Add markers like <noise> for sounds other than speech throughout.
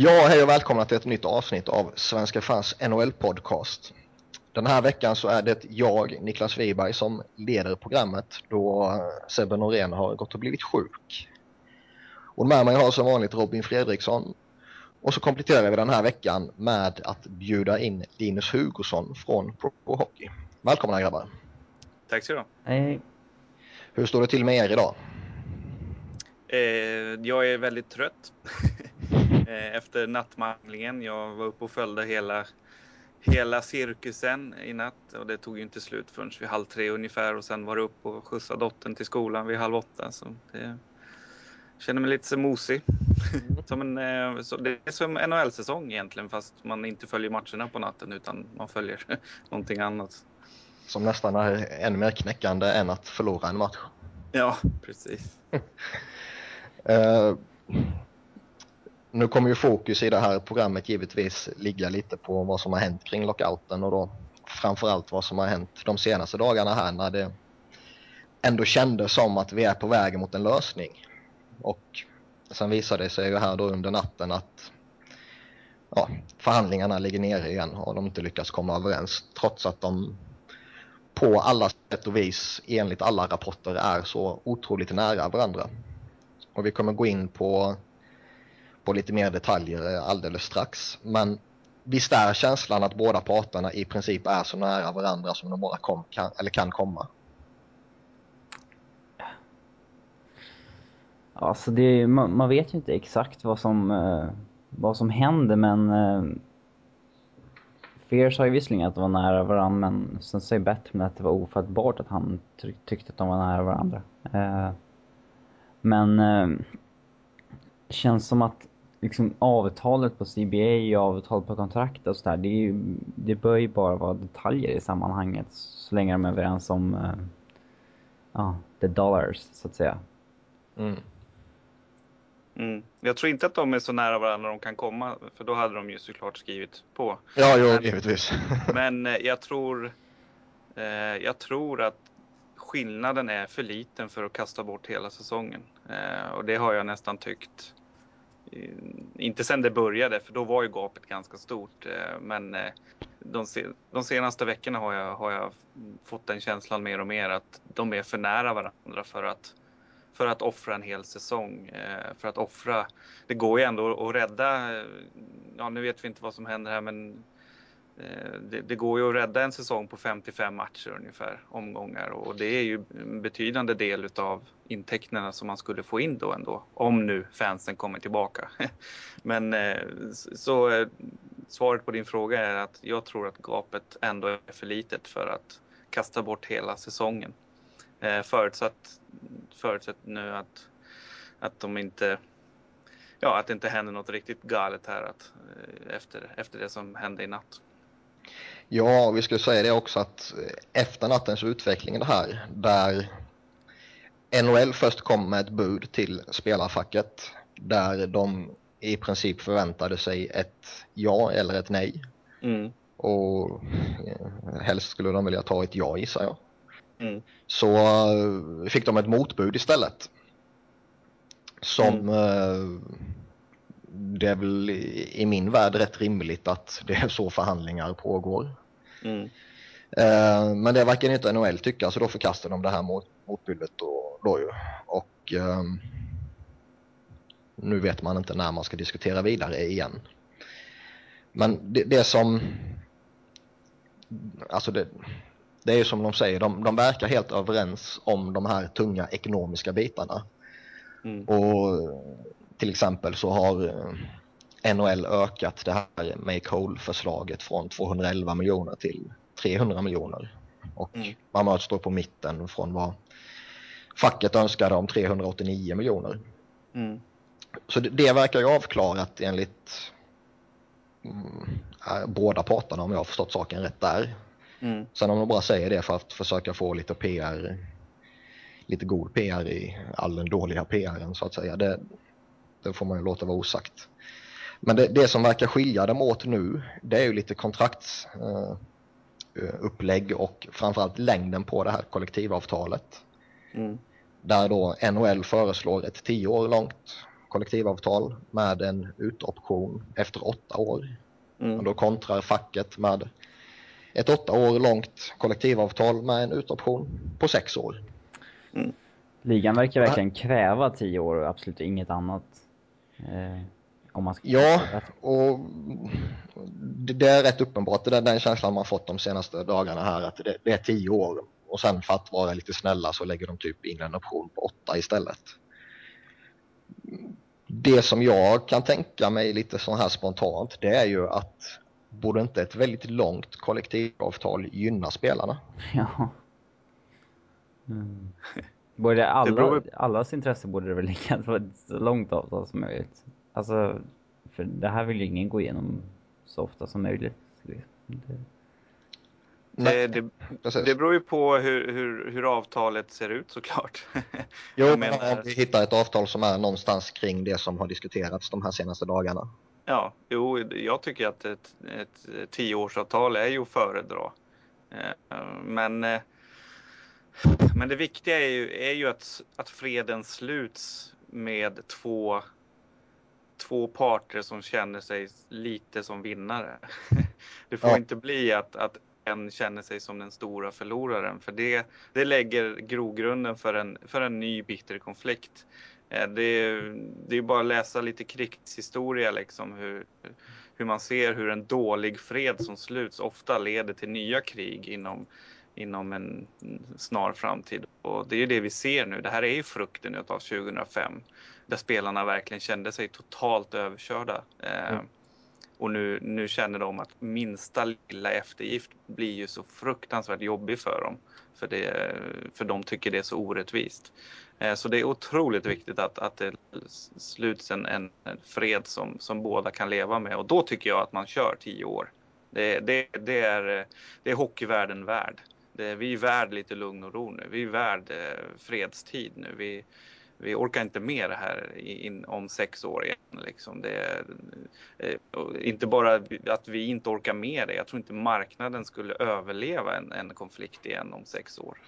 Ja, hej och välkomna till ett nytt avsnitt av Svenska fans NHL-podcast. Den här veckan så är det jag, Niklas Wiberg, som leder programmet då Sebbe Norén har gått och blivit sjuk. Och med mig har som vanligt Robin Fredriksson. Och så kompletterar vi den här veckan med att bjuda in Linus Hugosson från Pro Hockey. Välkomna grabbar! Tack så du ha! Hej! Hur står det till med er idag? Eh, jag är väldigt trött eh, <laughs> efter nattmanglingen. Jag var uppe och följde hela, hela cirkusen i natt och det tog ju inte slut förrän vid halv tre ungefär och sen var det upp och skjutsa dottern till skolan vid halv åtta. Så det, känner mig lite så mosig. <laughs> som en, eh, så det är som NHL-säsong egentligen fast man inte följer matcherna på natten utan man följer <laughs> någonting annat. Som nästan är ännu mer knäckande än att förlora en match. Ja, precis. uh, <laughs> nu kommer ju fokus i det här programmet givetvis ligga lite på vad som har hänt kring lockouten och då framförallt vad som har hänt de senaste dagarna här när det ändå kändes som att vi är på väg mot en lösning. Och sen visade det sig ju här då under natten att ja, förhandlingarna ligger nere igen och de inte lyckas komma överens trots att de på alla sätt och vis enligt alla rapporter är så otroligt nära varandra. Och vi kommer gå in på, på lite mer detaljer eh, alldeles strax. Men visst är känslan att båda parterna i princip är så nära varandra som de bara kom, kan, eller kan komma? Alltså det, man, man, vet ju inte exakt vad som, eh, vad som händer men eh, Fear sa ju visserligen att de var nära varandra men sen säger Batman att det var ofattbart att han tyckte att de var nära varandra. Eh, men eh, känns som att liksom avtalet på CBA och avtalet på kontrakt och sådär, det, det bör ju bara vara detaljer i sammanhanget så länge de är överens om eh, ja, the dollars så att säga. Mm. Mm. Jag tror inte att de är så nära varandra de kan komma, för då hade de ju såklart skrivit på. Ja, jo, men, givetvis. <laughs> men eh, jag tror, eh, jag tror att skillnaden är för liten för att kasta bort hela säsongen. Eh, och det har jag nästan tyckt. Eh, inte sen det började, för då var ju gapet ganska stort. Eh, men eh, de, de, senaste veckorna har jag, har jag fått den känslan mer och mer att de är för nära varandra för att för att offra en hel säsong. För att offra, det går ju ändå att rädda, ja nu vet vi inte vad som händer här men Eh, det, det, går ju att rädda en säsong på 55 matcher ungefär, omgångar och det är ju en betydande del utav intäkterna som man skulle få in då ändå, om nu fansen kommer tillbaka. <laughs> Men eh, så eh, svaret på din fråga är att jag tror att gapet ändå är för litet för att kasta bort hela säsongen. Förutsatt förutsatt nu att, att de inte ja, att det inte händer något riktigt galet här att, efter, efter det som hände i natt. Ja, vi skulle säga det också att efter nattens utveckling det här, där NHL först kom med ett bud till spelarfacket, där de i princip förväntade sig ett ja eller ett nej. Mm. Och eh, helst skulle de vilja ta ett ja gissar jag. Mm. Så uh, fick de ett motbud istället. Som mm. Det är väl i, min värld rätt rimligt att det är så förhandlingar pågår. Mm. Uh, men det verkar inte NHL tycka så då förkastar de det här mot, motbudet då, då ju. Och um, nu vet man inte när man ska diskutera vidare igen. Men det, det som alltså det, det är ju som de säger, de, de verkar helt överens om de här tunga ekonomiska bitarna. Mm. Och till exempel så har eh, NHL ökat det här Make Whole-förslaget från 211 miljoner till 300 miljoner. Och mm. man möts då på mitten från vad facket önskade om 389 miljoner. Mm. Så det, det, verkar ju avklarat enligt mm, båda parterna om jag har förstått saken rätt där. Mm. Sen om de bara säger det för att försöka få lite PR, lite god PR i all den dåliga PRen så att säga, det, det får man ju låta vara osagt. Men det, det som verkar skilja dem åt nu, det är ju lite kontraktsupplägg uh, och framförallt längden på det här kollektivavtalet. Mm. Där då NHL föreslår ett tio år långt kollektivavtal med en utoption efter åtta år. Mm. Och då kontrar facket med ett åtta år långt kollektivavtal med en utoption på sex år. Mm. Ligan verkar verkligen kräva tio år och absolut inget annat. Eh, om man ska ja, och det är rätt uppenbart. Det är den känslan man fått de senaste dagarna här. Att det, det är tio år och sen för att vara lite snälla så lägger de typ in en option på åtta istället. Det som jag kan tänka mig lite så här spontant det är ju att borde inte ett väldigt långt kollektivavtal gynna spelarna? Ja. <laughs> Mm. Borde alla, beror... allas intresse borde det väl ligga <laughs> på ett så långt avtal som möjligt. Alltså, för det här vill ju ingen gå igenom så ofta som möjligt. Det... Det, det, det beror ju på hur, hur, hur avtalet ser ut såklart. <laughs> jo, men om vi hittar ett avtal som är någonstans kring det som har diskuterats de här senaste dagarna. Ja, jo, jag tycker att ett, ett tioårsavtal är ju att föredra. Eh, men, eh, men det viktiga är ju, är ju att, att freden sluts med två, två parter som känner sig lite som vinnare. <laughs> Det får ja. inte bli att, att en känner sig som den stora förloraren för det, det lägger grogrunden för en, för en ny bitter konflikt. Eh, det är, det är bara att läsa lite krigshistoria, liksom, hur, hur man ser hur en dålig fred som sluts ofta leder till nya krig inom, inom en snar framtid. Och det är det vi ser nu. Det här är ju frukten av 2005 där spelarna verkligen kände sig totalt överkörda. Eh, mm. Och nu, nu känner de att minsta lilla eftergift blir ju så fruktansvärt jobbig för dem. För, det, för de tycker det är så orättvist. Eh, så det är otroligt viktigt att, att det sluts en, en, fred som, som båda kan leva med. Och då tycker jag att man kör tio år. Det, det, det, är, det är hockeyvärlden värd. Det, vi är värd lite lugn och ro nu. Vi är värd eh, fredstid nu. Vi, vi orkar inte med det här in, om sex år igen. Liksom. Det eh, inte bara att vi inte orkar med det, jag tror inte marknaden skulle överleva en, en konflikt igen om sex år.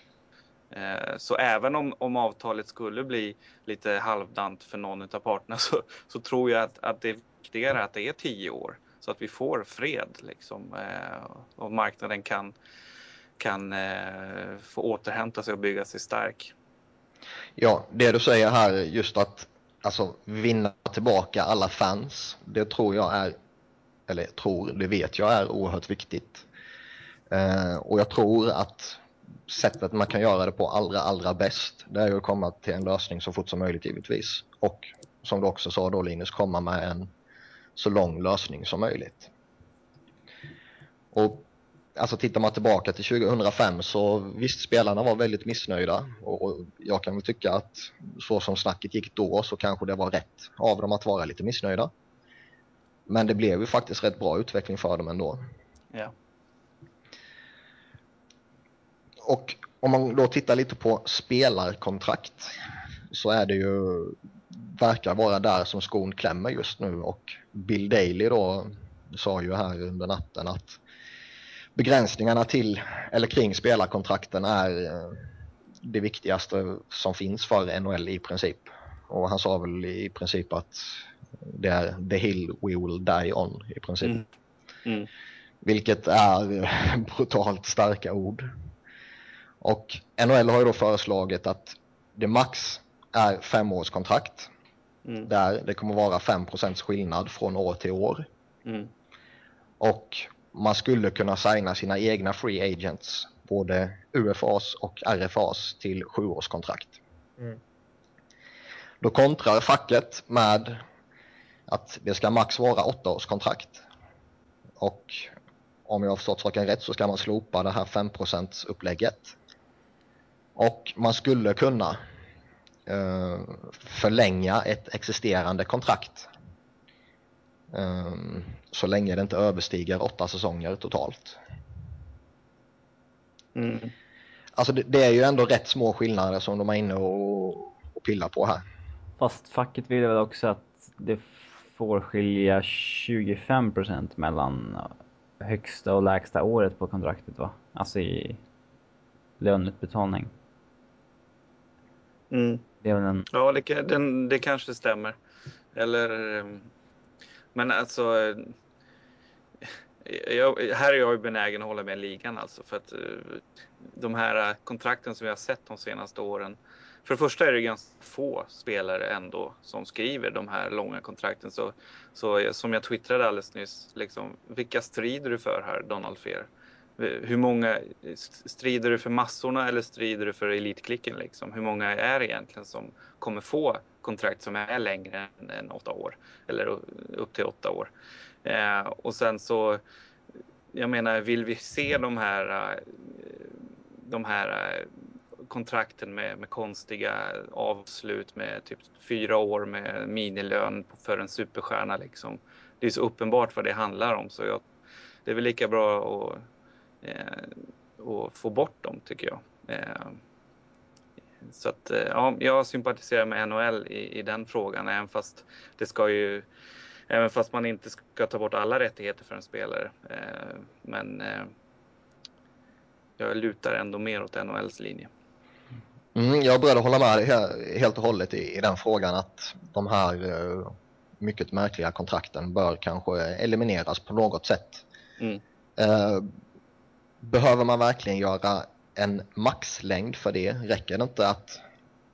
Eh, så även om, om avtalet skulle bli lite halvdant för någon av parterna <laughs> så, så tror jag att, att det är viktigare att det är tio år så att vi får fred liksom, eh, och marknaden kan, kan eh, få återhämta sig och bygga sig stark. Ja, det du säger här just att alltså, vinna tillbaka alla fans, det tror jag är, eller tror, det vet jag är oerhört viktigt. Eh, och jag tror att sättet man kan göra det på allra, allra bäst, det är att komma till en lösning så fort som möjligt givetvis. Och som du också sa då Linus, komma med en så lång lösning som möjligt. Och alltså tittar man tillbaka till 2005 så visst spelarna var väldigt missnöjda och jag kan väl tycka att så som snacket gick då så kanske det var rätt av dem att vara lite missnöjda. Men det blev ju faktiskt rätt bra utveckling för dem ändå. Ja. Och om man då tittar lite på spelarkontrakt så är det ju verkar vara där som skon klämmer just nu och Bill Daley då sa ju här under natten att begränsningarna till eller kring spelarkontrakten är eh, det viktigaste som finns för NHL i princip. Och han sa väl i princip att det är the hill we will die on i princip. Mm. Mm. Vilket är <laughs> brutalt starka ord. Och NHL har ju då föreslagit att det max är femårskontrakt. Mm. Där det kommer vara 5% skillnad från år till år. Mm. Och man skulle kunna signa sina egna free agents, både UFAs och RFAs till sjuårskontrakt. Mm. Då kontrar facket med att det ska max vara åttaårskontrakt. Och om jag har förstått saken rätt så ska man slopa det här 5% upplägget. Och man skulle kunna uh, förlänga ett existerande kontrakt så länge det inte överstiger åtta säsonger totalt. Mm. Alltså det, det, är ju ändå rätt små skillnader som de är inne och, och pillar på här. Fast facket vill väl också att det får skilja 25% mellan högsta och lägsta året på kontraktet va? Alltså i löneutbetalning. Mm. Det är väl en... Ja, det, den, det kanske stämmer. Eller, eh, men alltså, eh, jag, här är jag benägen att hålla med ligan alltså. För att eh, de här kontrakten som vi har sett de senaste åren. För det första är det ganska få spelare ändå som skriver de här långa kontrakten. Så, så som jag twittrade alldeles nyss, liksom, vilka strider du för här, Donald Fear? Hur många strider du för massorna eller strider du för elitklicken? Liksom? Hur många är det egentligen som kommer få kontrakt som är längre än, än åtta år eller upp till åtta år? Eh, och sen så, jag menar, vill vi se de här, eh, de här eh, kontrakten med, med konstiga avslut med typ fyra år med minilön för en superstjärna liksom. Det är så uppenbart vad det handlar om så jag, det är väl lika bra att och få bort dem tycker jag. Eh, så att eh, ja, jag sympatiserar med NHL i, i den frågan även fast det ska ju Även fast man inte ska ta bort alla rättigheter för en spelare. Eh, men eh, jag lutar ändå mer åt NHLs linje. Mm, jag är beredd att hålla med helt och hållet i, i den frågan att de här mycket märkliga kontrakten bör kanske elimineras på något sätt. Mm. Behöver man verkligen göra en maxlängd för det? Räcker det inte att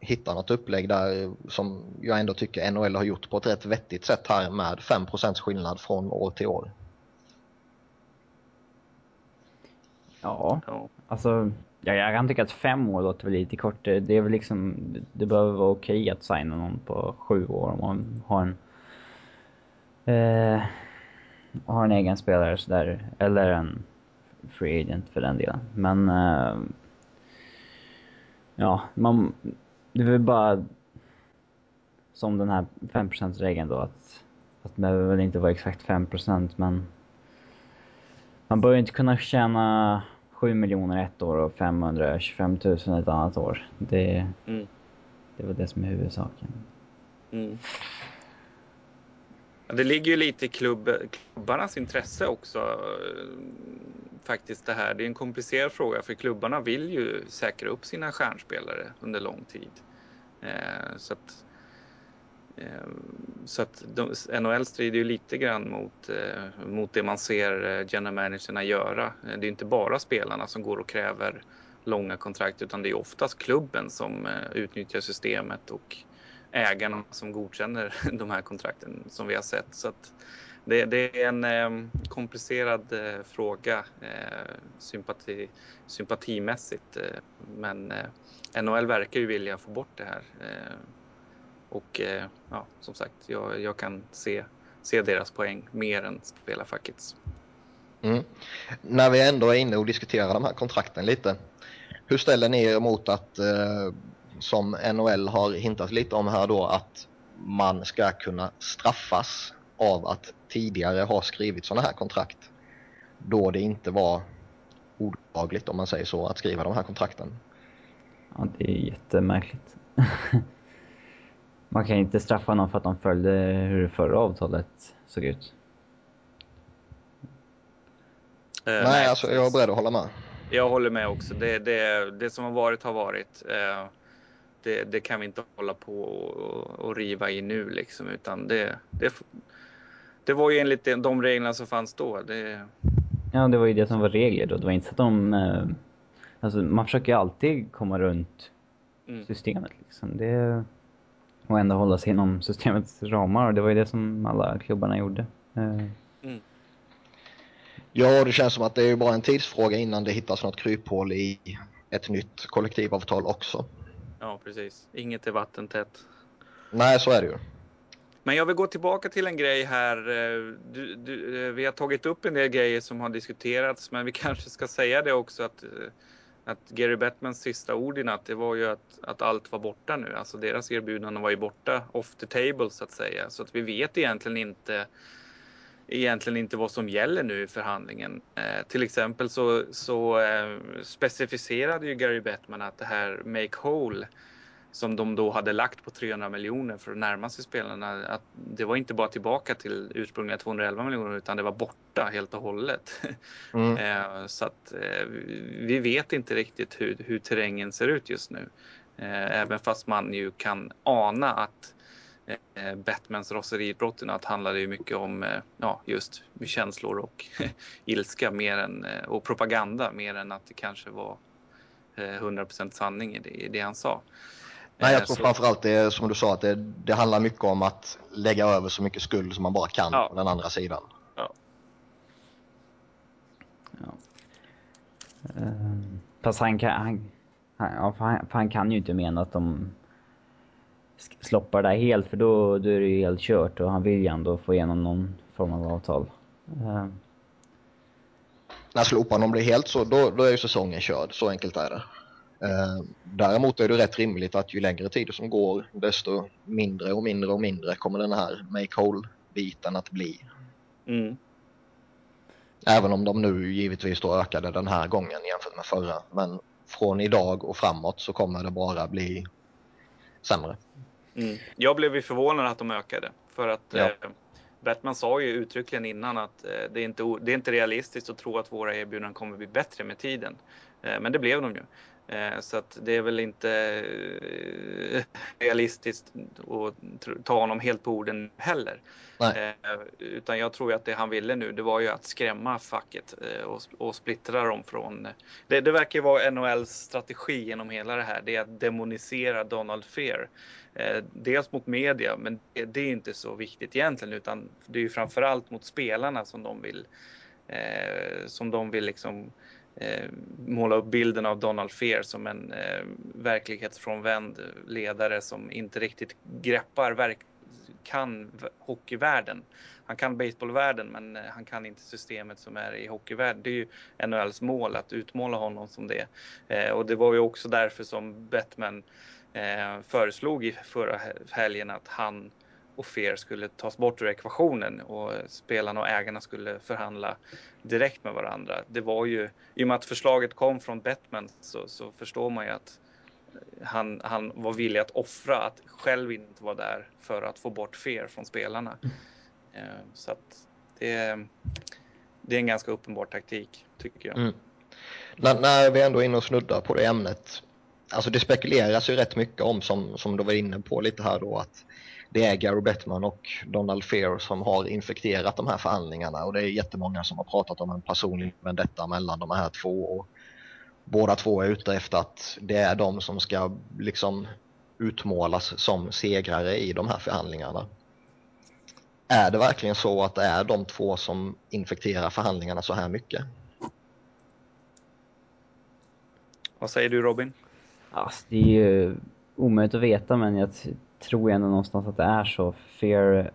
hitta något upplägg där som jag ändå tycker NHL har gjort på ett rätt vettigt sätt här med 5 skillnad från år till år? Ja, alltså ja, jag kan tycka att fem år låter väl lite kort. Det är väl liksom, det behöver vara okej okay att signa någon på sju år om man har en eh, har en egen spelare sådär, eller en free agent för den delen. Men eh, ja, man, det är väl bara som den här 5%-regeln då att, att det behöver väl inte vara exakt 5% men man bör ju inte kunna tjäna 7 miljoner ett år och 525 000 ett annat år. Det, mm. det var det som är huvudsaken. Mm. Det ligger ju lite i klubb, klubbarnas intresse också eh, faktiskt det här. Det är en komplicerad fråga för klubbarna vill ju säkra upp sina stjärnspelare under lång tid. Eh, så att, eh, så att de, NHL strider ju lite grann mot, eh, mot det man ser eh, general managerna göra. Eh, det är inte bara spelarna som går och kräver långa kontrakt utan det är oftast klubben som utnyttjar systemet och ägarna som godkänner <laughs> de här kontrakten som vi har sett. Så att det, det är en eh, komplicerad eh, fråga eh, sympati, sympatimässigt. Eh, men eh, NHL verkar ju vilja få bort det här. Eh, och eh, ja, som sagt, jag, jag, kan se, se deras poäng mer än spelarfackets. Mm. När vi ändå är inne och diskuterar de här kontrakten lite. Hur ställer ni er mot att, eh, som NHL har hintat lite om här då, att man ska kunna straffas av att tidigare ha skrivit sådana här kontrakt då det inte var olagligt om man säger så att skriva de här kontrakten. Ja, det är jättemärkligt. <laughs> man kan inte straffa någon för att de följde hur det förra avtalet såg ut. Uh, nej, nej, alltså jag är beredd att hålla med. Jag håller med också. Det, det, det som har varit har varit. Uh, det, det, kan vi inte hålla på och, och riva i nu liksom, utan det, det, det var ju enligt de reglerna som fanns då. Det... Ja, det var ju det som var regler då. Det var inte så att de... Eh, alltså, man försöker ju alltid komma runt mm. systemet liksom. Det... Och ändå hålla sig inom systemets ramar. Och det var ju det som alla klubbarna gjorde. Eh. Mm. Ja, det känns som att det är bara en tidsfråga innan det hittas något kryphål i ett nytt kollektivavtal också. Ja, precis. Inget är vattentätt. Nej, så är det ju. Men jag vill gå tillbaka till en grej här. Eh, du, du, eh, vi har tagit upp en del grejer som har diskuterats, men vi <laughs> kanske ska säga det också att, eh, att Gary Bettmans sista ord i natt, det var ju att, att allt var borta nu. Alltså deras erbjudanden var ju borta off the table så att säga. Så att vi vet egentligen inte egentligen inte vad som gäller nu i förhandlingen. Eh, till exempel så, så eh, specificerade ju Gary Bettman att det här Make Whole som de då hade lagt på 300 miljoner för att närma sig spelarna. Att det var inte bara tillbaka till ursprungliga 211 miljoner utan det var borta helt och hållet. Mm. <laughs> Eh, så att eh, vi vet inte riktigt hur, hur terrängen ser ut just nu. Eh, även fast man ju kan ana att eh, Batmans raseriutbrotten att handlade ju mycket om eh, ja, just känslor och <laughs> ilska mer än, eh, och propaganda mer än att det kanske var 100% sanning i det, i det han sa. Nej, jag tror så... framförallt det som du sa att det, det handlar mycket om att lägga över så mycket skuld som man bara kan ja. på den andra sidan. Ja. ja. Uh, fast han kan, han, han, han, han kan ju inte mena att de sloppar det helt för då, då är det ju helt kört och han vill ju ändå få igenom någon form av avtal. Uh. När slopar de det helt så då, då är ju säsongen körd, så enkelt är det. Uh, däremot är det rätt rimligt att ju längre tid som går desto mindre och mindre och mindre kommer den här make whole-biten att bli. Mm. Även om de nu givetvis då ökade den här gången jämfört med förra. Men från idag och framåt så kommer det bara bli sämre. Mm. Jag blev ju förvånad att de ökade. För att ja. eh, Batman sa ju uttryckligen innan att eh, det, är inte, det är inte realistiskt att tro att våra erbjudanden kommer bli bättre med tiden. Eh, men det blev de ju. Eh, så att det är väl inte eh, realistiskt att ta honom helt på orden heller. Nej. Eh, utan jag tror att det han ville nu, det var ju att skrämma facket och, och splittra dem från... Det, det verkar ju vara NHLs strategi genom hela det här. Det är att demonisera Donald Fear. Dels mot media, men det är inte så viktigt egentligen, utan det är ju framförallt mot spelarna som de vill som de vill liksom eh, måla upp bilden av Donald Fear som en eh, verklighetsfrånvänd ledare som inte riktigt greppar verk kan hockeyvärlden. Han kan baseballvärlden men eh, han kan inte systemet som är i hockeyvärlden. Det är ju NHLs mål att utmåla honom som det. Eh, och det var ju också därför som Batman eh, föreslog i förra helgen att han och Fear skulle tas bort ur ekvationen och spelarna och ägarna skulle förhandla direkt med varandra. Det var ju, i och med att förslaget kom från Batman så, så förstår man ju att han, han var villig att offra att själv inte vara där för att få bort Fear från spelarna. Mm. Så att det, det är en ganska uppenbar taktik tycker jag. Mm. När, när vi ändå är inne och snuddar på det ämnet. Alltså det spekuleras ju rätt mycket om som, som du var inne på lite här då att det är Gary Bettman och Donald Fear som har infekterat de här förhandlingarna och det är jättemånga som har pratat om en personlig vendetta mellan de här två och båda två är ute efter att det är de som ska liksom utmålas som segrare i de här förhandlingarna. Är det verkligen så att det är de två som infekterar förhandlingarna så här mycket? Vad säger du Robin? Alltså, det är ju omöjligt att veta men jag tror ändå någonstans att det är så. Fear,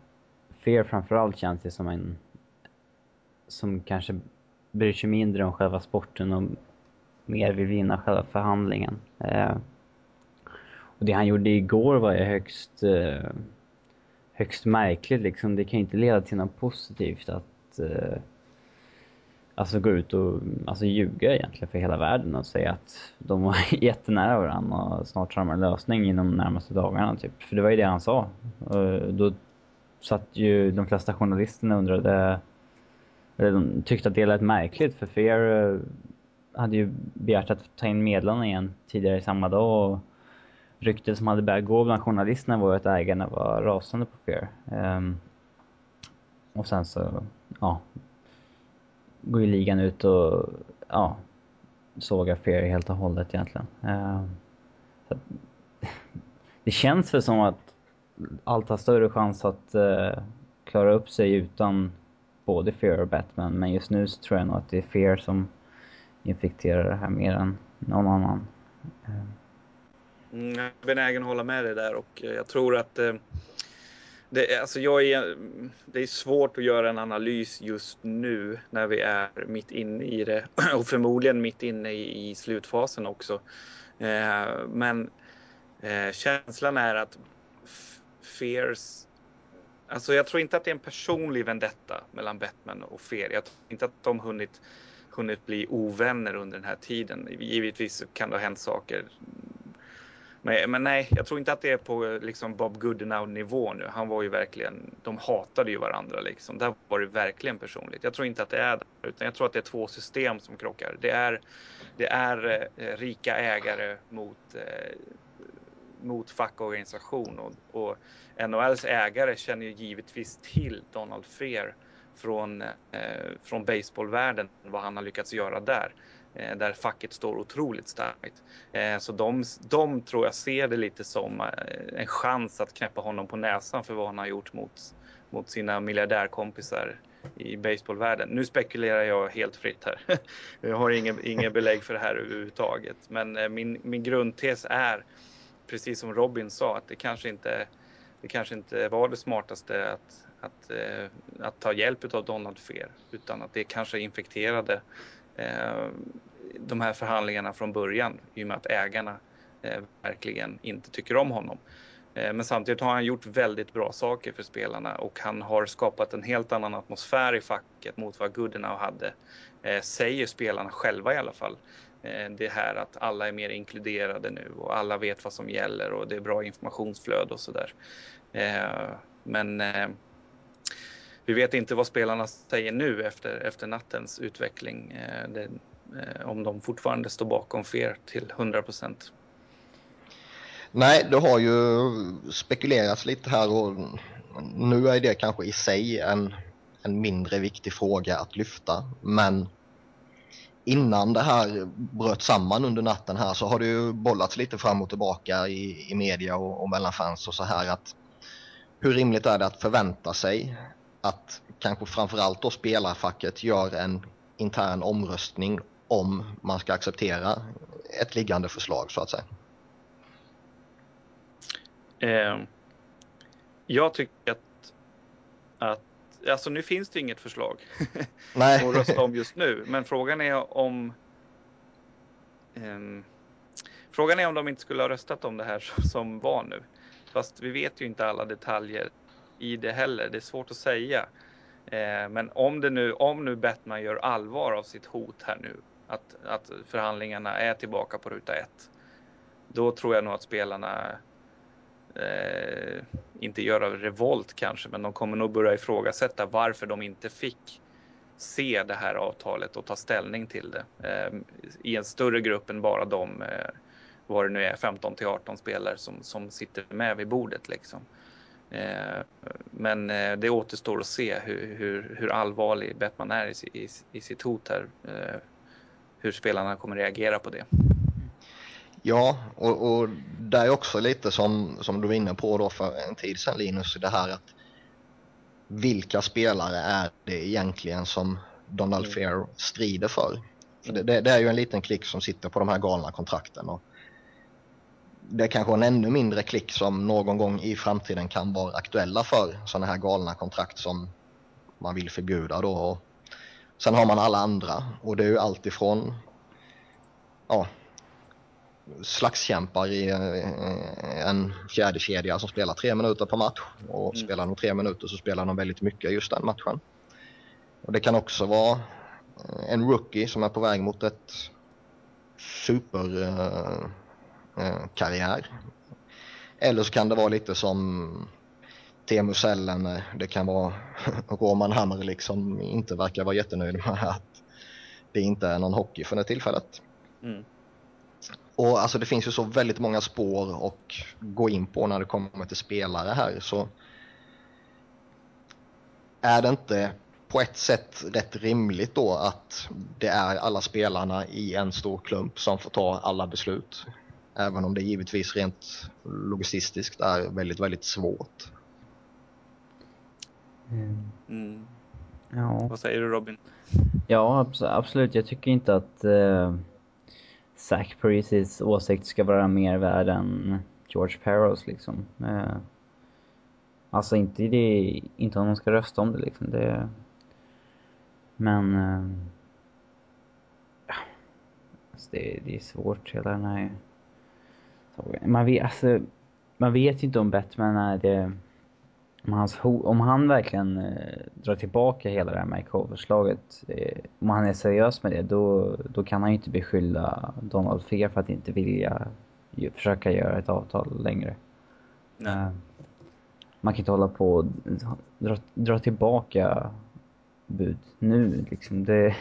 Fear framförallt känns det som en som kanske bryr sig mindre om själva sporten och mer vill vinna själva förhandlingen. Eh, och det han gjorde igår var ju högst, eh, högst märkligt liksom. Det kan ju inte leda till något positivt att eh, alltså gå ut och alltså, ljuga egentligen för hela världen och säga att de var <laughs> jättenära varandra och snart har de en lösning inom de närmaste dagarna typ. För det var ju det han sa. Och då satt ju de flesta journalisterna undrade, eller de tyckte att det lät märkligt för Fear eh, hade ju begärt att ta in medlarna igen tidigare samma dag och ryktet som hade börjat gå bland journalisterna var att ägarna var rasande på Fear. Um, ehm, och sen så, ja, går ju ligan ut och ja, sågar Fear helt och hållet egentligen. Uh, att, <laughs> det känns väl som att allt har större chans att uh, klara upp sig utan både Fear och Batman. Men just nu så tror jag nog att det är Fear som infekterar det här mer än någon annan. Eh. Mm, jag är benägen att hålla med dig där och jag tror att det, alltså jag är, det är svårt att göra en analys just nu när vi är mitt inne i det <clears throat> och förmodligen mitt inne i, i slutfasen också. Eh, men eh, känslan är att Fears Alltså jag tror inte att det är en personlig vendetta mellan Batman och Fear. Jag tror inte att de hunnit, hunnit bli ovänner under den här tiden. Givetvis kan det ha hänt saker men, men, nej, jag tror inte att det är på eh, liksom Bob Goodenow nivå nu. Han var ju verkligen, de hatade ju varandra liksom. Där var det verkligen personligt. Jag tror inte att det är det, utan jag tror att det är två system som krockar. Det är, det är eh, rika ägare mot, eh, mot fackorganisation och, och NHLs ägare känner ju givetvis till Donald Fear från, eh, från baseballvärlden, vad han har lyckats göra där. Eh, där facket står otroligt starkt. Eh, så de, de tror jag ser det lite som eh, en chans att knäppa honom på näsan för vad han har gjort mot, mot sina miljardärkompisar i baseballvärlden. Nu spekulerar jag helt fritt här. <laughs> Jag har inga belägg för det här överhuvudtaget. Men min, min grundtes är, precis som Robin sa, att det kanske inte, det kanske inte var det smartaste att, att, att ta hjälp av Donald Fear, utan att det kanske infekterade Eh, de här förhandlingarna från början i och med att ägarna eh, verkligen inte tycker om honom. Eh, men samtidigt har han gjort väldigt bra saker för spelarna och han har skapat en helt annan atmosfär i facket mot vad Goodenow hade. Eh, säger spelarna själva i alla fall. Eh, det här att alla är mer inkluderade nu och alla vet vad som gäller och det är bra informationsflöde och sådär. Men vi vet inte vad spelarna säger nu efter, efter nattens utveckling. Eh, det, eh, om de fortfarande står bakom FER till 100 procent. Nej, det har ju spekulerats lite här och nu är det kanske i sig en, en mindre viktig fråga att lyfta. Men innan det här bröt samman under natten här så har det ju bollats lite fram och tillbaka i, i media och, och mellan fans och så här att hur rimligt är det att förvänta sig att kanske framförallt då spelarfacket gör en intern omröstning om man ska acceptera ett liggande förslag så att säga? Eh, jag tycker att, att alltså nu finns det inget förslag <laughs> Nej. att rösta om just nu, men frågan är om eh, Frågan är om de inte skulle ha röstat om det här <laughs> som var nu. Fast vi vet ju inte alla detaljer i det heller. Det är svårt att säga. Eh, men om, det nu, om nu Batman gör allvar av sitt hot här nu, att, att förhandlingarna är tillbaka på ruta ett, då tror jag nog att spelarna eh, inte gör revolt kanske, men de kommer nog börja ifrågasätta varför de inte fick se det här avtalet och ta ställning till det eh, i en större grupp än bara de, eh, vad det nu är, 15 till 18 spelare som, som sitter med vid bordet liksom. Eh, men eh, det återstår att se hur, hur, hur allvarlig Bettman är i, i, i sitt hot här. Eh, hur spelarna kommer reagera på det. Ja, och, och det är också lite som, som du var inne på då för en tid sedan Linus, det här att vilka spelare är det egentligen som Donald mm. Fair strider för? för det, det, det, är ju en liten klick som sitter på de här galna kontrakten och det är kanske en ännu mindre klick som någon gång i framtiden kan vara aktuella för sådana här galna kontrakt som man vill förbjuda då. Och sen har man alla andra och det är ju alltifrån ja, slagskämpar i eh, en fjärde kedja som spelar tre minuter per match och mm. spelar de tre minuter så spelar de väldigt mycket just den matchen. Och det kan också vara en rookie som är på väg mot ett super eh, Eh, karriär. Eller så kan det vara lite som Teemu Sellen, eh, det kan vara <laughs> Roman Hammer liksom inte verkar vara jättenöjd med att det inte är någon hockey för det tillfället. Mm. Och alltså det finns ju så väldigt många spår att gå in på när det kommer till spelare här så är det inte på ett sätt rätt rimligt då att det är alla spelarna i en stor klump som får ta alla beslut. Även om det givetvis rent logistiskt är väldigt, väldigt svårt. Mm. mm. Ja. Vad säger du Robin? Ja, absolut. Jag tycker inte att uh, Zach Parisis åsikt ska vara mer värd än George Peros liksom. Uh, alltså inte, det, inte om de ska rösta om det liksom. Det, men... Uh, ja. Alltså det, det är svårt hela den här man vet, alltså, man vet ju inte om Batman är det... Om, hans, om han verkligen eh, drar tillbaka hela det här makeover-slaget, eh, om han är seriös med det, då, då kan han ju inte beskylla Donald Fear för att inte vilja ju, försöka göra ett avtal längre. Uh, man kan inte hålla på och dra, dra tillbaka bud nu liksom. Det,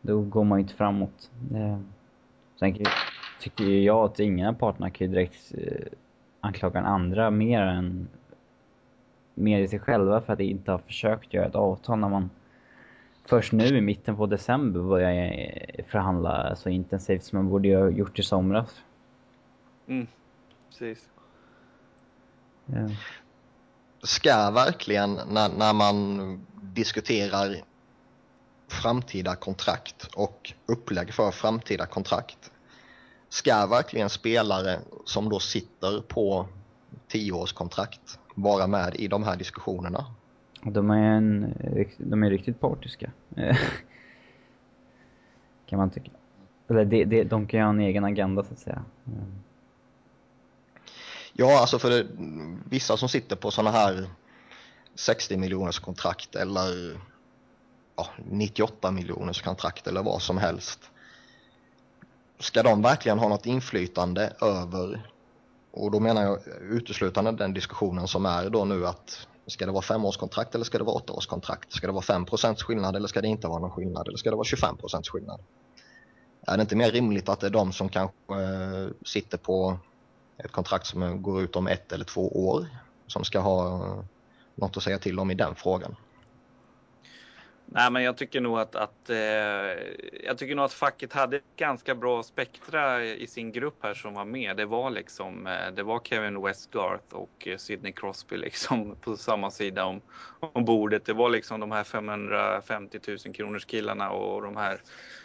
då går man ju inte framåt. Det, sen, ju jag att ingen av parterna kan ju direkt eh, anklaga den andra mer än mer i sig själva för att inte ha försökt göra ett avtal när man först nu i mitten på december börjar förhandla så intensivt som man borde ha gjort i somras. Mm, precis. Ja. Ska verkligen när, när man diskuterar framtida kontrakt och upplägg för framtida kontrakt ska verkligen spelare som då sitter på tioårskontrakt vara med i de här diskussionerna? De är, en, de är riktigt partiska. <laughs> kan man tycka. Eller de, de, de kan ju ha en egen agenda så att säga. Ja, alltså för det, vissa som sitter på sådana här 60 miljoners kontrakt eller ja, 98 miljoners kontrakt eller vad som helst. Ska de verkligen ha något inflytande över, och då menar jag uteslutande den diskussionen som är då nu att ska det vara femårskontrakt eller ska det vara åttaårskontrakt? Ska det vara 5% skillnad eller ska det inte vara någon skillnad? Eller ska det vara 25% skillnad? Är det inte mer rimligt att det är de som kanske eh, sitter på ett kontrakt som går ut om ett eller två år som ska ha eh, något att säga till om i den frågan? Nej, men jag tycker nog att, att eh, jag tycker nog att facket hade ganska bra spektra i sin grupp här som var med. Det var liksom, eh, det var Kevin Westgarth och eh, Sidney Crosby liksom på samma sida om, om bordet. Det var liksom de här 550 000 kronors killarna och de här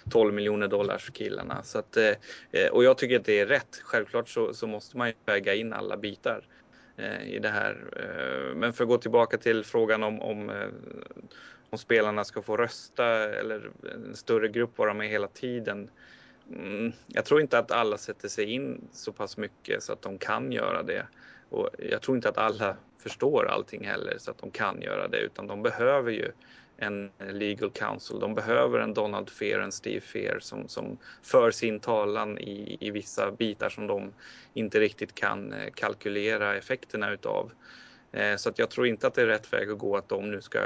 12 miljoner dollars killarna. Så att, eh, eh, och jag tycker att det är rätt. Självklart så, så måste man ju väga in alla bitar Eh, i det här. Eh, men för att gå tillbaka till frågan om, om eh, om spelarna ska få rösta eller en större grupp vara med hela tiden. Mm, jag tror inte att alla sätter sig in så pass mycket så att de kan göra det. Och jag tror inte att alla förstår allting heller så att de kan göra det utan de behöver ju en legal counsel. De behöver en Donald Fear, en Steve Fear som, som för sin talan i, i vissa bitar som de inte riktigt kan eh, kalkylera effekterna utav. Eh, så att jag tror inte att det är rätt väg att gå att de nu ska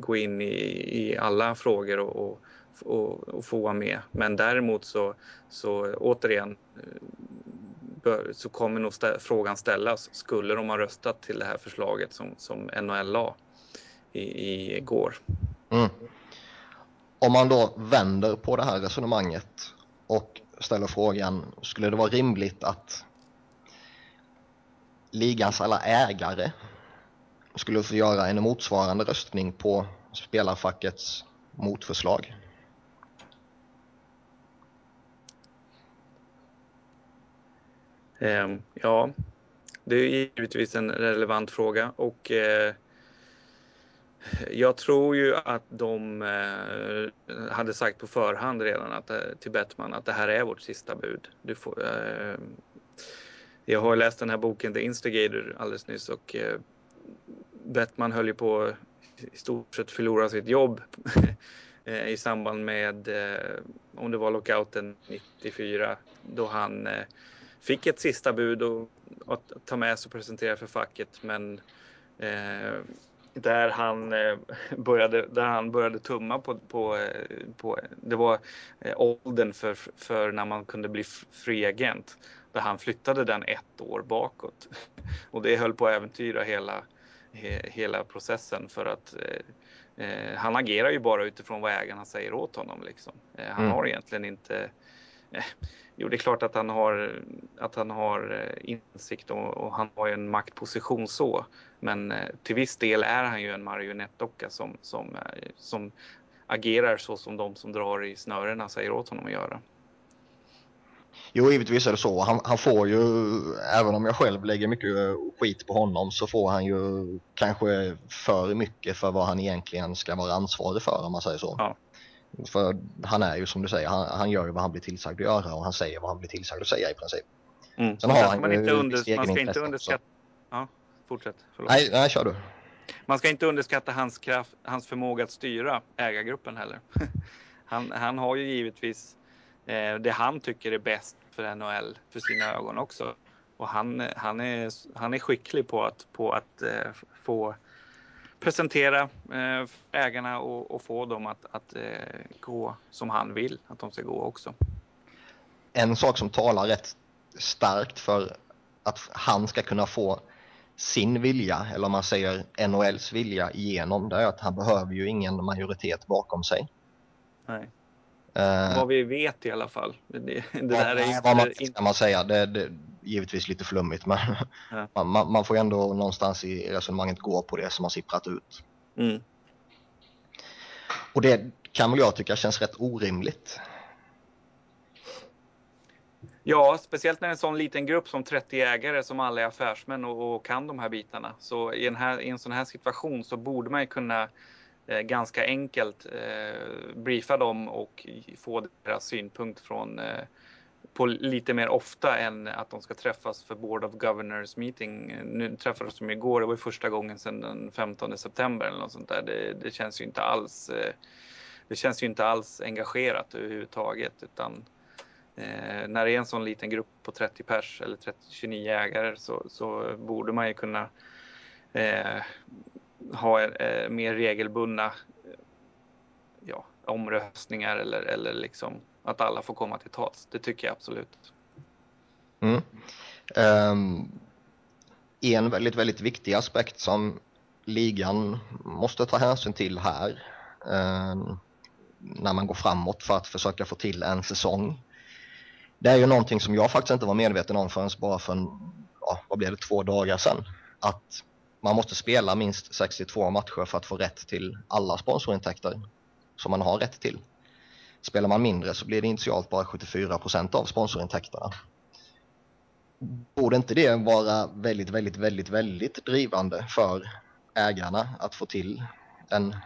gå, in i, i alla frågor och, och, och, få vara med. Men däremot så, så återigen eh, så kommer nog stä frågan ställas. Skulle de ha röstat till det här förslaget som, som NHL la i, i går? Mm. Om man då vänder på det här resonemanget och ställer frågan, skulle det vara rimligt att ligans alla ägare skulle få göra en motsvarande röstning på spelarfackets motförslag. Um, ja, det är givetvis en relevant fråga och eh, jag tror ju att de eh, hade sagt på förhand redan att, eh, till Bettman att det här är vårt sista bud. Du får, eh, jag har läst den här boken The Instigator alldeles nyss och eh, Bettman höll ju på i stort sett förlora sitt jobb <laughs> eh, i samband med, eh, om det var lockouten 94, då han eh, fick ett sista bud och, att ta med sig och presentera för facket. Men eh, där han, eh, började, där han började tumma på, på, eh, på det var åldern för, för när man kunde bli fri agent där han flyttade den ett år bakåt. <laughs> Och det höll på att äventyra hela, he, hela processen för att eh, eh, han agerar ju bara utifrån vad ägarna säger åt honom. Liksom. Eh, han mm. har egentligen inte eh, Jo, det är klart att han har, att han har eh, insikt och, och han har en maktposition så. Men eh, till viss del är han ju en marionettdocka som, som, som agerar så som de som drar i snörena säger åt honom att göra. Jo, givetvis är det så. Han, han, får ju, även om jag själv lägger mycket skit på honom, så får han ju kanske för mycket för vad han egentligen ska vara ansvarig för, om man säger så. Ja. För han är ju som du säger, han, han, gör ju vad han blir tillsagd att göra och han säger vad han blir tillsagd att säga i princip. Mm. Sen har han man inte under, man ska inte underskatta... Ja, fortsätt. Förlåt. Nej, nej, kör du. Man ska inte underskatta hans, kraft, hans förmåga att styra ägargruppen heller. <laughs> han, han har ju givetvis eh, det han tycker är bäst för NHL för sina ögon också. Och han, han, är, han är skicklig på att, på att eh, få presentera eh, ägarna och, och, få dem att, att eh, gå som han vill att de ska gå också. en sak som talar rätt starkt för att han ska kunna få sin vilja, eller om man säger NHLs vilja igenom, det är att han behöver ju ingen majoritet bakom sig. Nej. Uh, vad vi vet i alla fall. Det, det vad, där är vad man, inte... man säga, det, det, givetvis lite flummigt men ja. <laughs> man, man, får ändå någonstans i resonemanget gå på det som har sipprat ut. Mm. Och det kan väl jag tycka känns rätt orimligt. Ja, speciellt när en sån liten grupp som 30 ägare som alla är affärsmän och, och kan de här bitarna. Så i en, här, i en sån här situation så borde man ju kunna eh, ganska enkelt eh, briefa dem och få deras synpunkt från eh, på lite mer ofta än att de ska träffas för Board of Governors meeting. Nu träffades de igår, det var ju första gången sedan den 15 september eller något sånt där. Det, det känns ju inte alls eh, det känns ju inte alls engagerat överhuvudtaget utan eh, när det är en sån liten grupp på 30 pers eller 30, 29 ägare så, så borde man ju kunna eh, ha eh, mer regelbundna ja, omröstningar eller, eller liksom att alla får komma till tals. Det tycker jag absolut. Mm. Um, en väldigt, väldigt viktig aspekt som ligan måste ta hänsyn till här um, när man går framåt för att försöka få till en säsong. Det är ju någonting som jag faktiskt inte var medveten om förrän bara för en, ja, vad blev det, två dagar sedan. Att man måste spela minst 62 matcher för att få rätt till alla sponsorintäkter som man har rätt till. Spelar man mindre så blir det initialt bara 74 procent av sponsorintäkterna. Borde inte det vara väldigt, väldigt, väldigt, väldigt drivande för ägarna att få till en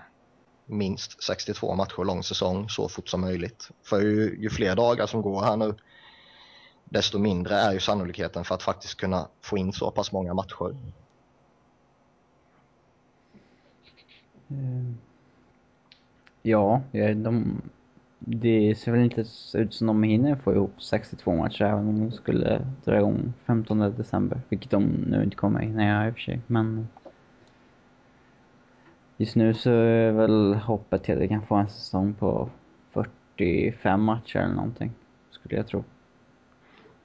minst 62 matcher lång säsong så fort som möjligt? För ju, ju fler dagar som går här nu desto mindre är ju sannolikheten för att faktiskt kunna få in så pass många matcher. Mm. Ja, de, det ser väl inte ut som de hinner få ihop 62 matcher även om de skulle dra igång 15 december. Vilket de nu inte kommer hinna göra i och för sig. Men just nu så är väl hoppet till att vi kan få en säsong på 45 matcher eller någonting. Skulle jag tro.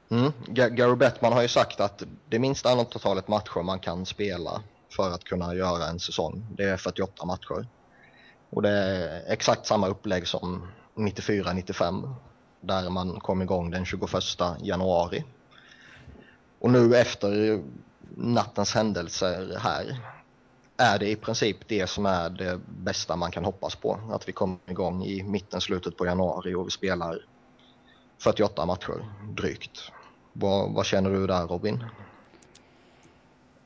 Mm. Gary Bettman har ju sagt att det minsta antalet matcher man kan spela för att kunna göra en säsong, det är 48 matcher. Och det är exakt samma upplägg som 94-95 där man kom igång den 21 januari. Och nu efter nattens händelser här är det i princip det som är det bästa man kan hoppas på. Att vi kommer igång i mitten, slutet på januari och vi spelar 48 matcher drygt. Vad, vad känner du där Robin?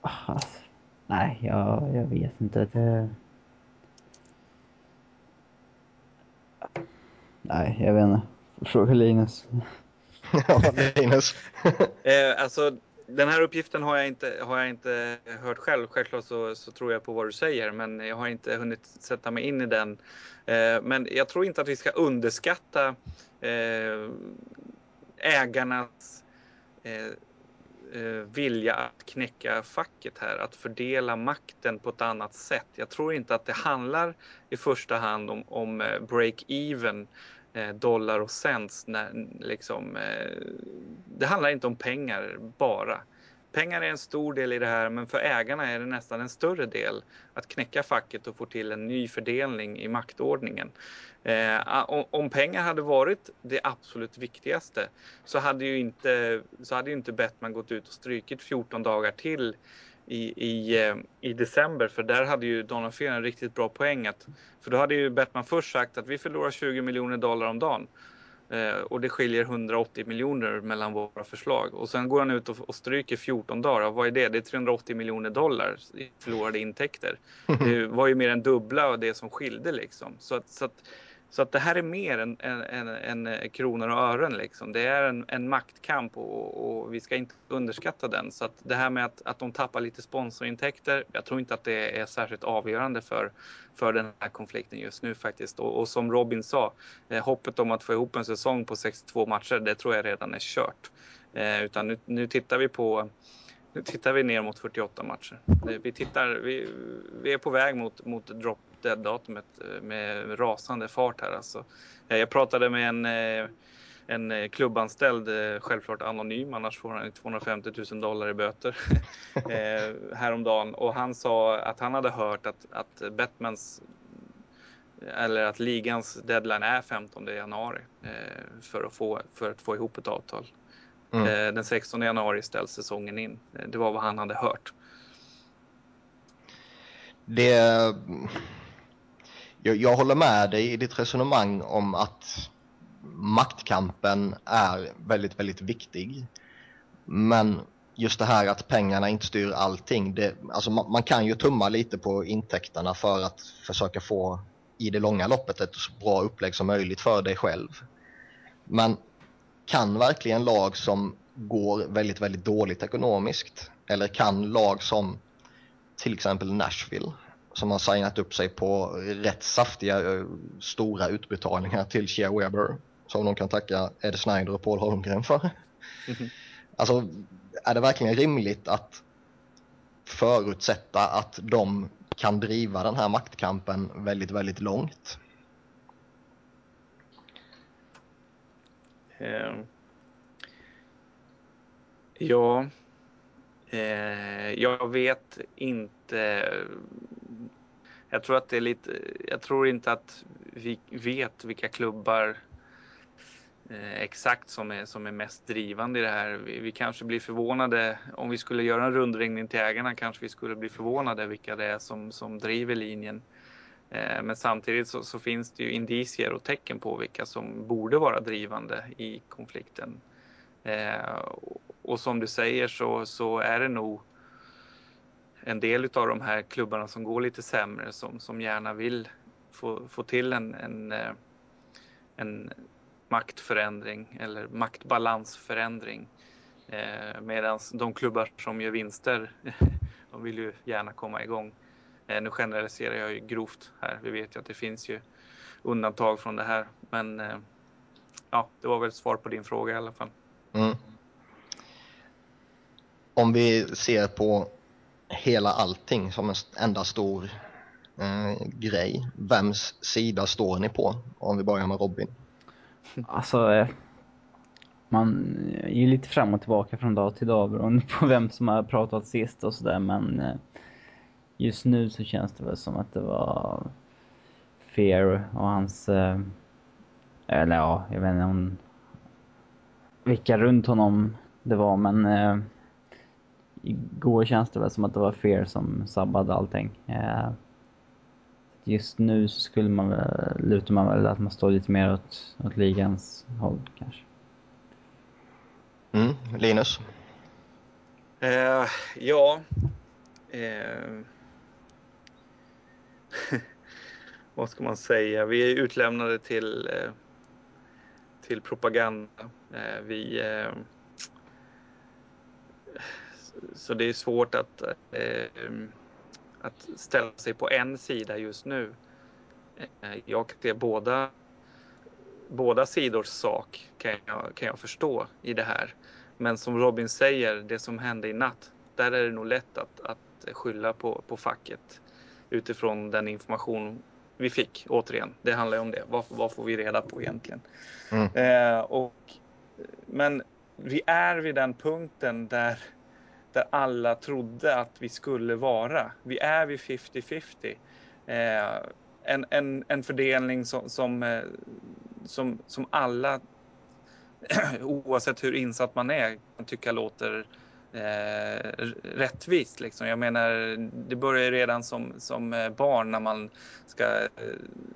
Alltså, nej, jag, jag vet inte. Det... Nej, jag vet inte. Fråga Linus. <laughs> ja, Linus. <laughs> eh, alltså, den här uppgiften har jag inte, har jag inte hört själv. Självklart så, så tror jag på vad du säger, men jag har inte hunnit sätta mig in i den. Eh, men jag tror inte att vi ska underskatta eh, ägarnas eh, eh, vilja att knäcka facket här, att fördela makten på ett annat sätt. Jag tror inte att det handlar i första hand om, om eh, break-even eh, Eh, dollar och cents. När, liksom, eh, det handlar inte om pengar bara. Pengar är en stor del i det här, men för ägarna är det nästan en större del att knäcka facket och få till en ny fördelning i maktordningen. Eh, om pengar hade varit det absolut viktigaste så hade ju inte, så hade ju inte Bettman gått ut och strykit 14 dagar till i, i, eh, i december för där hade ju Donald Fear en riktigt bra poäng. Att, för då hade ju Bettman först sagt att vi förlorar 20 miljoner dollar om dagen. Eh, och det skiljer 180 miljoner mellan våra förslag. Och sen går han ut och, och stryker 14 dagar. Vad är det? Det är 380 miljoner dollar i förlorade intäkter. <laughs> Det var ju mer än dubbla av det som skilde liksom. Så att, så att så att det här är mer än, än, än, än eh, kronor och ören. Liksom. Det är en, en maktkamp och, och, vi ska inte underskatta den. Så att det här med att, att de tappar lite sponsorintäkter, jag tror inte att det är särskilt avgörande för, för den här konflikten just nu faktiskt. Och, och som Robin sa, eh, hoppet om att få ihop en säsong på 62 matcher, det tror jag redan är kört. Eh, utan nu, nu tittar vi på nu tittar vi ner mot 48 matcher. Vi, tittar, vi, vi är på väg mot, mot drop dead-datumet eh, med rasande fart här. Alltså. Jag pratade med en, eh, en eh, klubbanställd, eh, självklart anonym, annars får han 250 000 dollar i böter <laughs> eh, häromdagen. Och han sa att han hade hört att, att Batmans eller att ligans deadline är 15 januari eh, för, att få, för att få ihop ett avtal. Mm. Eh, den 16 januari ställs säsongen in. Det var vad han hade hört. Det... Jag, jag håller med dig i ditt resonemang om att maktkampen är väldigt, väldigt viktig. Men just det här att pengarna inte styr allting. Det, alltså man, man, kan ju tumma lite på intäkterna för att försöka få i det långa loppet ett så bra upplägg som möjligt för dig själv. Men kan verkligen lag som går väldigt, väldigt dåligt ekonomiskt eller kan lag som till exempel Nashville som har signat upp sig på rätt saftiga eh, stora utbetalningar till Shea Weber som de kan tacka Ed Snyder och Paul Holmgren för. Mm -hmm. Alltså, är det verkligen rimligt att förutsätta att de kan driva den här maktkampen väldigt, väldigt långt? Eh, ja, eh, jag vet inte. Jag tror att det är lite, jag tror inte att vi vet vilka klubbar eh, exakt som är, som är mest drivande i det här. Vi, vi, kanske blir förvånade om vi skulle göra en rundringning till ägarna kanske vi skulle bli förvånade vilka det är som, som driver linjen. Eh, men samtidigt så, så, finns det ju indicier och tecken på vilka som borde vara drivande i konflikten. Eh, och, som du säger så, så är det nog en del av de här klubbarna som går lite sämre som, som gärna vill få, få till en, en, eh, en maktförändring eller maktbalansförändring. Eh, Medan de klubbar som gör vinster, <laughs> de vill ju gärna komma igång. Eh, nu generaliserar jag ju grovt här. Vi vet ju att det finns ju undantag från det här. Men eh, ja, det var väl ett svar på din fråga i alla fall. Mm. Om vi ser på hela allting som en enda stor eh, grej. Vems sida står ni på? Om vi börjar med Robin. Alltså, eh, man är ju lite fram och tillbaka från dag till dag beroende på vem som har pratat sist och sådär men eh, just nu så känns det väl som att det var Fear och hans, eh, eller ja, jag vet inte om vilka runt honom det var men eh, igår känns det väl som att det var Fear som sabbade allting. Just nu så skulle man väl, lutar man väl att man står lite mer åt, åt ligans håll kanske. Mm, Linus? Uh, ja. Uh, <laughs> vad ska man säga? Vi är utlämnade till, till propaganda. vi, så det är svårt att att ställa sig på en sida just nu. Eh, jag ser båda, båda sidors sak kan jag, kan jag förstå i det här. Men som Robin säger, det som hände i natt, där är det nog lätt att, att skylla på, på facket utifrån den information vi fick. Återigen, det handlar ju om det. Vad, vad får vi reda på egentligen? Mm. Eh, och, men vi är vid den punkten där där alla trodde att vi skulle vara. Vi är vid 50-50. Eh, en, en, en fördelning som, som, eh, som, som alla, <clears throat> oavsett hur insatt man är, kan tycka låter eh, rättvist. Liksom. Jag menar, det börjar redan som, som eh, barn när man ska eh,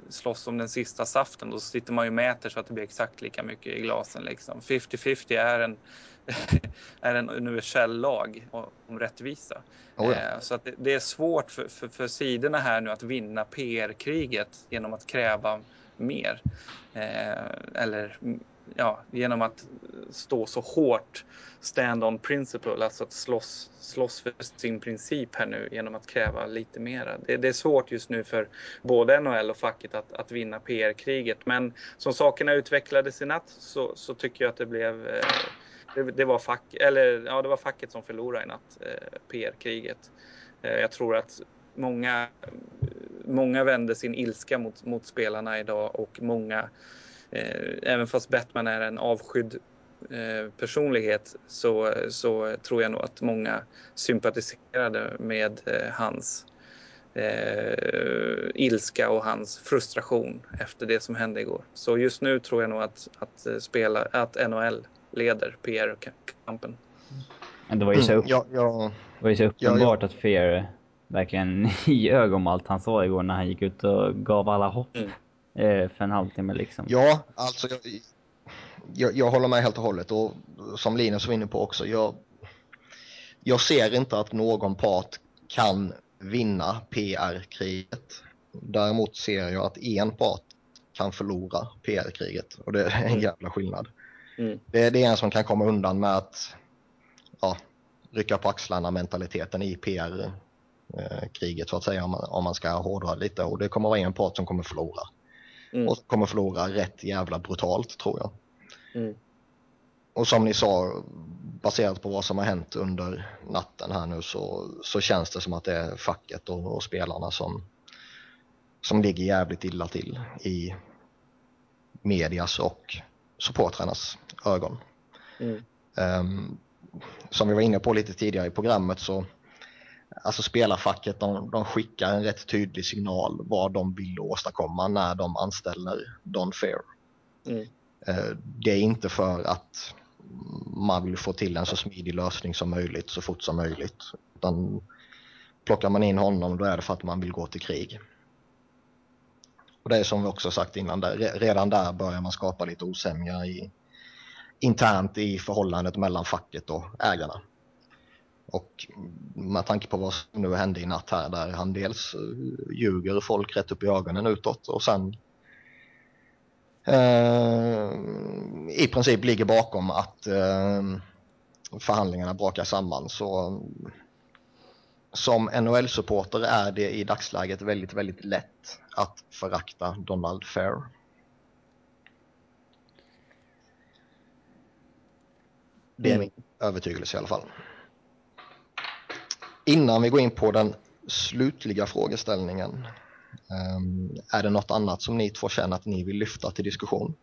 slåss om den sista saften. Då sitter man ju och mäter så att det blir exakt lika mycket i glasen. 50-50 liksom. är en <laughs> är en universell lag om rättvisa. Oh ja. Eh, så att det är svårt för, för, för sidorna här nu att vinna PR-kriget genom att kräva mer. Eh, eller ja, genom att stå så hårt stand on principle, alltså att slåss, slåss för sin princip här nu genom att kräva lite mera. Det, det är svårt just nu för både NHL och facket att, att vinna PR-kriget. Men som sakerna utvecklades i natt så, så tycker jag att det blev eh, det, det, var fack, eller, ja, det var facket som förlorade i natt, eh, PR-kriget. Eh, jag tror att många, många vände sin ilska mot, mot spelarna idag och många eh, även fast Batman är en avskydd eh, personlighet så, så tror jag nog att många sympatiserade med eh, hans eh, ilska och hans frustration efter det som hände igår. Så just nu tror jag nog att, att, eh, spela, att NHL leder PR-kampen. Det var ju så, upp, Mm, ja, ja, det var ju så uppenbart ja. att Fear verkligen <laughs> ljög om allt han sa igår när han gick ut och gav alla hopp Mm. eh, för en halvtimme liksom. ja alltså jag, jag, jag håller med helt och hållet och som Linus var inne på också, jag, jag ser inte att någon part kan vinna PR-kriget. Däremot ser jag att en part kan förlora PR-kriget och det är en jävla skillnad. Mm. Det, det är en som kan komma undan med att ja, rycka på axlarna mentaliteten i PR-kriget så att säga om man, om man ska hårdra lite och det kommer vara en part som kommer förlora. Mm. Och kommer förlora rätt jävla brutalt tror jag. Mm. Och som ni sa, baserat på vad som har hänt under natten här nu så, så känns det som att det är facket och, och spelarna som, som ligger jävligt illa till i medias och supportrarnas ögon. Mm. Ehm, som vi var inne på lite tidigare i programmet så alltså spelarfacket de, de skickar en rätt tydlig signal vad de vill åstadkomma när de anställer Don Fair. Mm. Eh, Det är inte för att man vill få till en så smidig lösning som möjligt så fort som möjligt. Utan plockar man in honom då är det för att man vill gå till krig. Och det är som vi också sagt innan, där, redan där börjar man skapa lite osämja i, internt i förhållandet mellan facket och ägarna. Och med tanke på vad som nu hände i natt här där han dels eh, ljuger folk rätt upp i ögonen utåt och sen eh, i princip ligger bakom att eh, förhandlingarna brakar samman så som NHL-supporter är det i dagsläget väldigt, väldigt lätt att förakta Donald Fair. Det är Mm. min övertygelse i alla fall. Innan vi går in på den slutliga frågeställningen. ehm, är det något annat som ni två känner att ni vill lyfta till diskussion?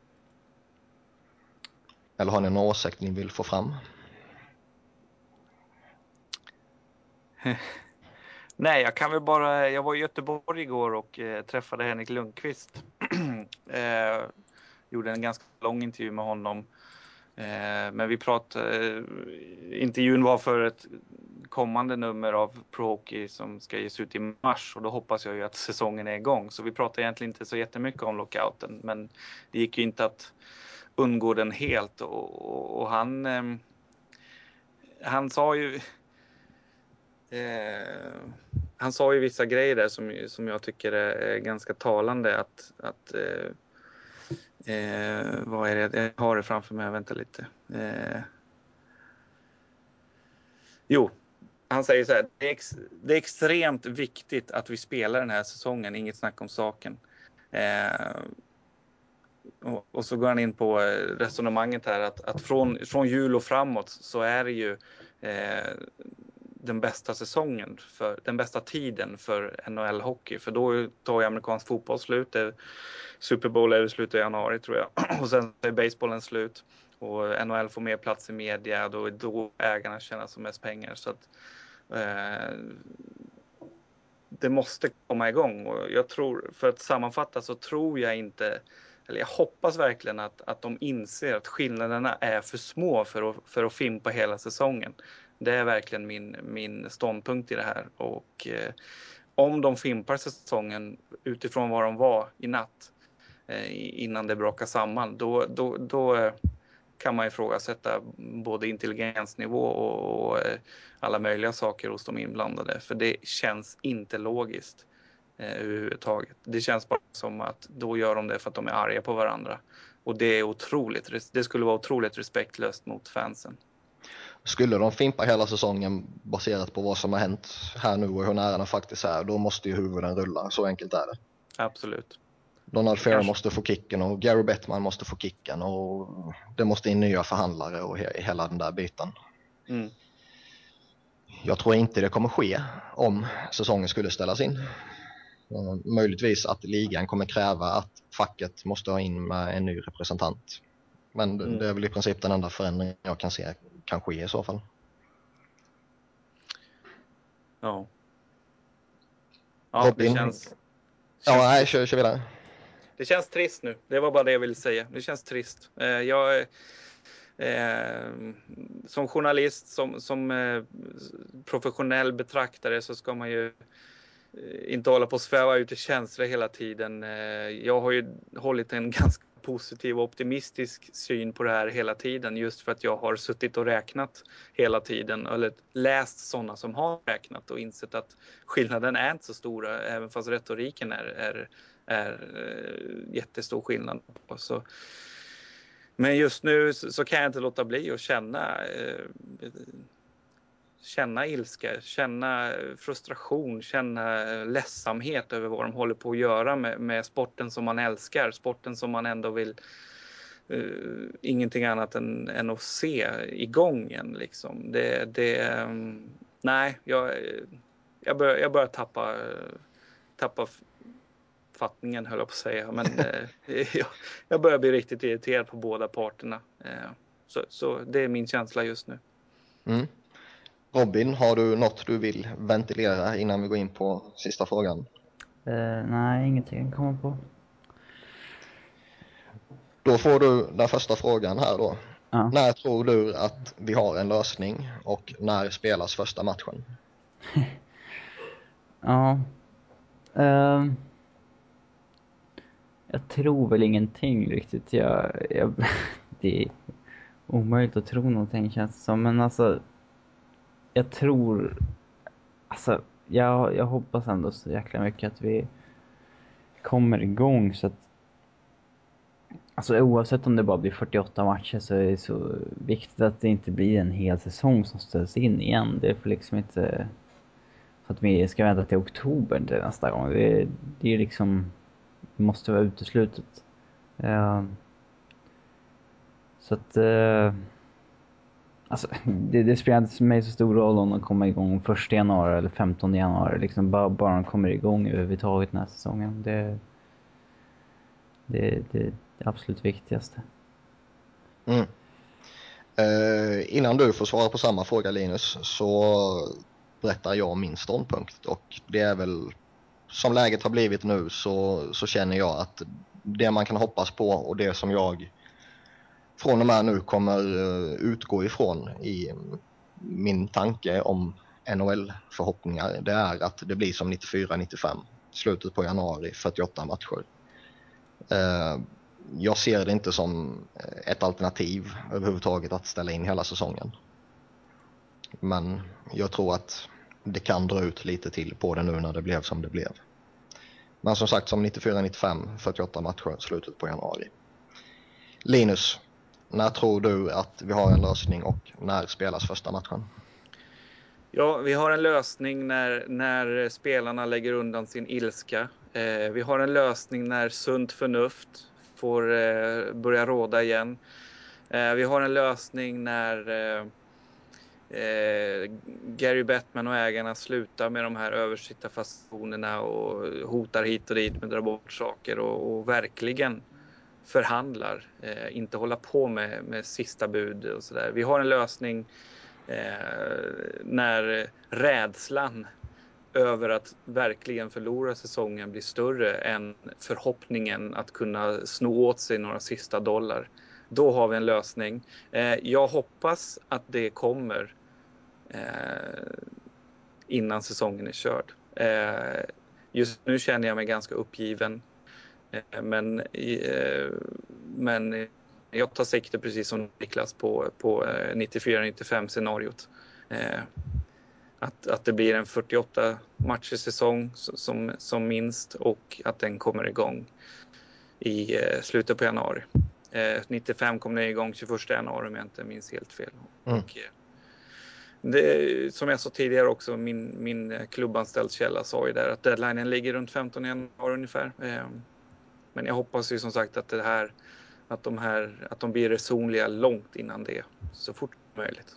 Eller har ni någon åsikt ni vill få fram? <laughs> Nej, jag kan väl bara. Jag var i Göteborg igår och eh, träffade Henrik Lundqvist. <clears throat> eh, gjorde en ganska lång intervju med honom. Eh, men vi pratade. Eh, intervjun var för ett kommande nummer av Pro Hockey som ska ges ut i mars och då hoppas jag ju att säsongen är igång. Så vi pratade egentligen inte så jättemycket om lockouten, men det gick ju inte att undgå den helt och, och, och han. Eh, han sa ju. Eh, han sa ju vissa grejer där som, som jag tycker är, ganska talande att, att eh, eh, vad är det, jag har det framför mig, vänta lite. Eh, jo, han säger så här, det är, ex, det är extremt viktigt att vi spelar den här säsongen, inget snack om saken. Eh, och, och, så går han in på eh, resonemanget här att, att från, från jul och framåt så är det ju eh, den bästa säsongen, för, den bästa tiden för NHL-hockey. För då tar ju amerikansk fotboll slut. Det, Super Bowl är i slutet av januari tror jag. <clears throat> Och sen är basebollen slut. Och NHL får mer plats i media. Då är då ägarna tjänar som mest pengar. Så att, eh, det måste komma igång. Och jag tror, för att sammanfatta så tror jag inte eller jag hoppas verkligen att, att de inser att skillnaderna är för små för att, för att fimpa hela säsongen. Det är verkligen min, min ståndpunkt i det här. Och eh, om de fimpar säsongen utifrån vad de var i natt eh, innan det brakar samman, då, då, då eh, kan man ifrågasätta både intelligensnivå och, och eh, alla möjliga saker hos de inblandade. För det känns inte logiskt eh, överhuvudtaget. Det känns bara som att då gör de det för att de är arga på varandra. Och det är otroligt, det skulle vara otroligt respektlöst mot fansen. Skulle de fimpa hela säsongen baserat på vad som har hänt här nu och hur nära den faktiskt är, då måste ju huvuden rulla. Så enkelt är det. Absolut. Donald Fair måste få kicken och Gary Bettman måste få kicken och det måste in nya förhandlare och he hela den där biten. Mm. Jag tror inte det kommer ske om säsongen skulle ställas in. Möjligtvis att ligan kommer kräva att facket måste ha in med en ny representant. Men mm. det är väl i princip den enda förändring jag kan se kan ske i så fall. Ja. Ja, det känns... Ja, nej, kör, kör vidare. Det känns trist nu. Det var bara det jag ville säga. Det känns trist. Eh, jag, eh, som journalist, som, som eh, professionell betraktare så ska man ju eh, inte hålla på och sväva ut i känslor hela tiden. Eh, jag har ju hållit en ganska positiv och optimistisk syn på det här hela tiden just för att jag har suttit och räknat hela tiden eller läst sådana som har räknat och insett att skillnaden är inte så stor även fast retoriken är, är, är eh, jättestor skillnad. Så, men just nu så kan jag inte låta bli att känna eh, känna ilska, känna frustration, känna ledsamhet över vad de håller på att göra med, med sporten som man älskar, sporten som man ändå vill uh, ingenting annat än, än att se igång igen liksom. Det, det um, nej, jag, jag, börjar, jag börjar tappa, tappa fattningen höll jag på att säga, men uh, <laughs> jag, jag börjar bli riktigt irriterad på båda parterna. Uh, så, så det är min känsla just nu. Mm. Robin, har du något du vill ventilera innan vi går in på sista frågan? Uh, nej, ingenting jag kommer på. Då får du den första frågan här då. Ja. När tror du att vi har en lösning och när spelas första matchen? <laughs> ja. Uh, jag tror väl ingenting riktigt. Jag, jag, <laughs> det är omöjligt att tro någonting känns det som. Men alltså jag tror, alltså jag, jag hoppas ändå så jäkla mycket att vi kommer igång så att Alltså oavsett om det bara blir 48 matcher så är det så viktigt att det inte blir en hel säsong som ställs in igen. Det får liksom inte... Så att vi ska vänta till oktober till nästa gång. Det, det är liksom... Det måste vara uteslutet. Uh, så att... Uh, Alltså, det, det spelar inte mig så stor roll om de kommer igång 1 januari eller 15 januari. Liksom bara, bara de kommer igång överhuvudtaget den här säsongen. Det, det, det är det absolut viktigaste. Mm. Eh, innan du får svara på samma fråga Linus så berättar jag min ståndpunkt och det är väl som läget har blivit nu så, så känner jag att det man kan hoppas på och det som jag från och med nu kommer eh, utgå ifrån i min tanke om NHL-förhoppningar, det är att det blir som 94-95, slutet på januari, 48 matcher. Eh, jag ser det inte som eh, ett alternativ överhuvudtaget att ställa in hela säsongen. Men jag tror att det kan dra ut lite till på det nu när det blev som det blev. Men som sagt som 94-95, 48 matcher, slutet på januari. Linus, när tror du att vi har en lösning och när spelas första matchen? Ja, vi har en lösning när, när spelarna lägger undan sin ilska. Eh, vi har en lösning när sunt förnuft får eh, börja råda igen. Eh, vi har en lösning när eh, eh, Gary Bettman och ägarna slutar med de här översittarfasonerna och hotar hit och dit med att dra bort saker och, och verkligen förhandlar, eh, inte hålla på med, med sista bud och sådär. Vi har en lösning eh, när rädslan över att verkligen förlora säsongen blir större än förhoppningen att kunna sno åt sig några sista dollar. Då har vi en lösning. Eh, jag hoppas att det kommer eh, innan säsongen är körd. Eh, just nu känner jag mig ganska uppgiven. Eh, men, eh, men jag tar sikte precis som Niklas på, på 94-95 eh, scenariot. Att, att det blir en 48 matcher säsong som, som minst och att den kommer igång i slutet på januari. 95 kommer den igång 21 januari om jag inte minns helt fel. Mm. Och, det, som jag sa tidigare också, min, min klubbanställd källa sa ju där att deadlinen ligger runt 15 januari ungefär. Men jag hoppas ju som sagt att det här att de här att de blir resonliga långt innan det så fort som möjligt.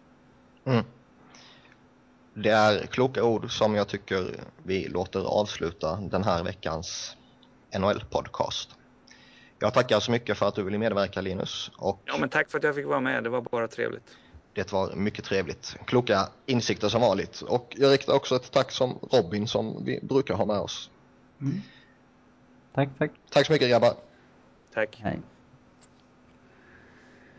Mm. Det är kloka ord som jag tycker vi låter avsluta den här veckans NHL-podcast. Jag tackar så mycket för att du ville medverka Linus. Och Ja, men tack för att jag fick vara med. Det var bara trevligt. det var mycket trevligt. Kloka insikter som vanligt. Och jag riktar också ett tack som Robin som vi brukar ha med oss. Tack, tack. Tack så mycket grabbar. Tack. Hej.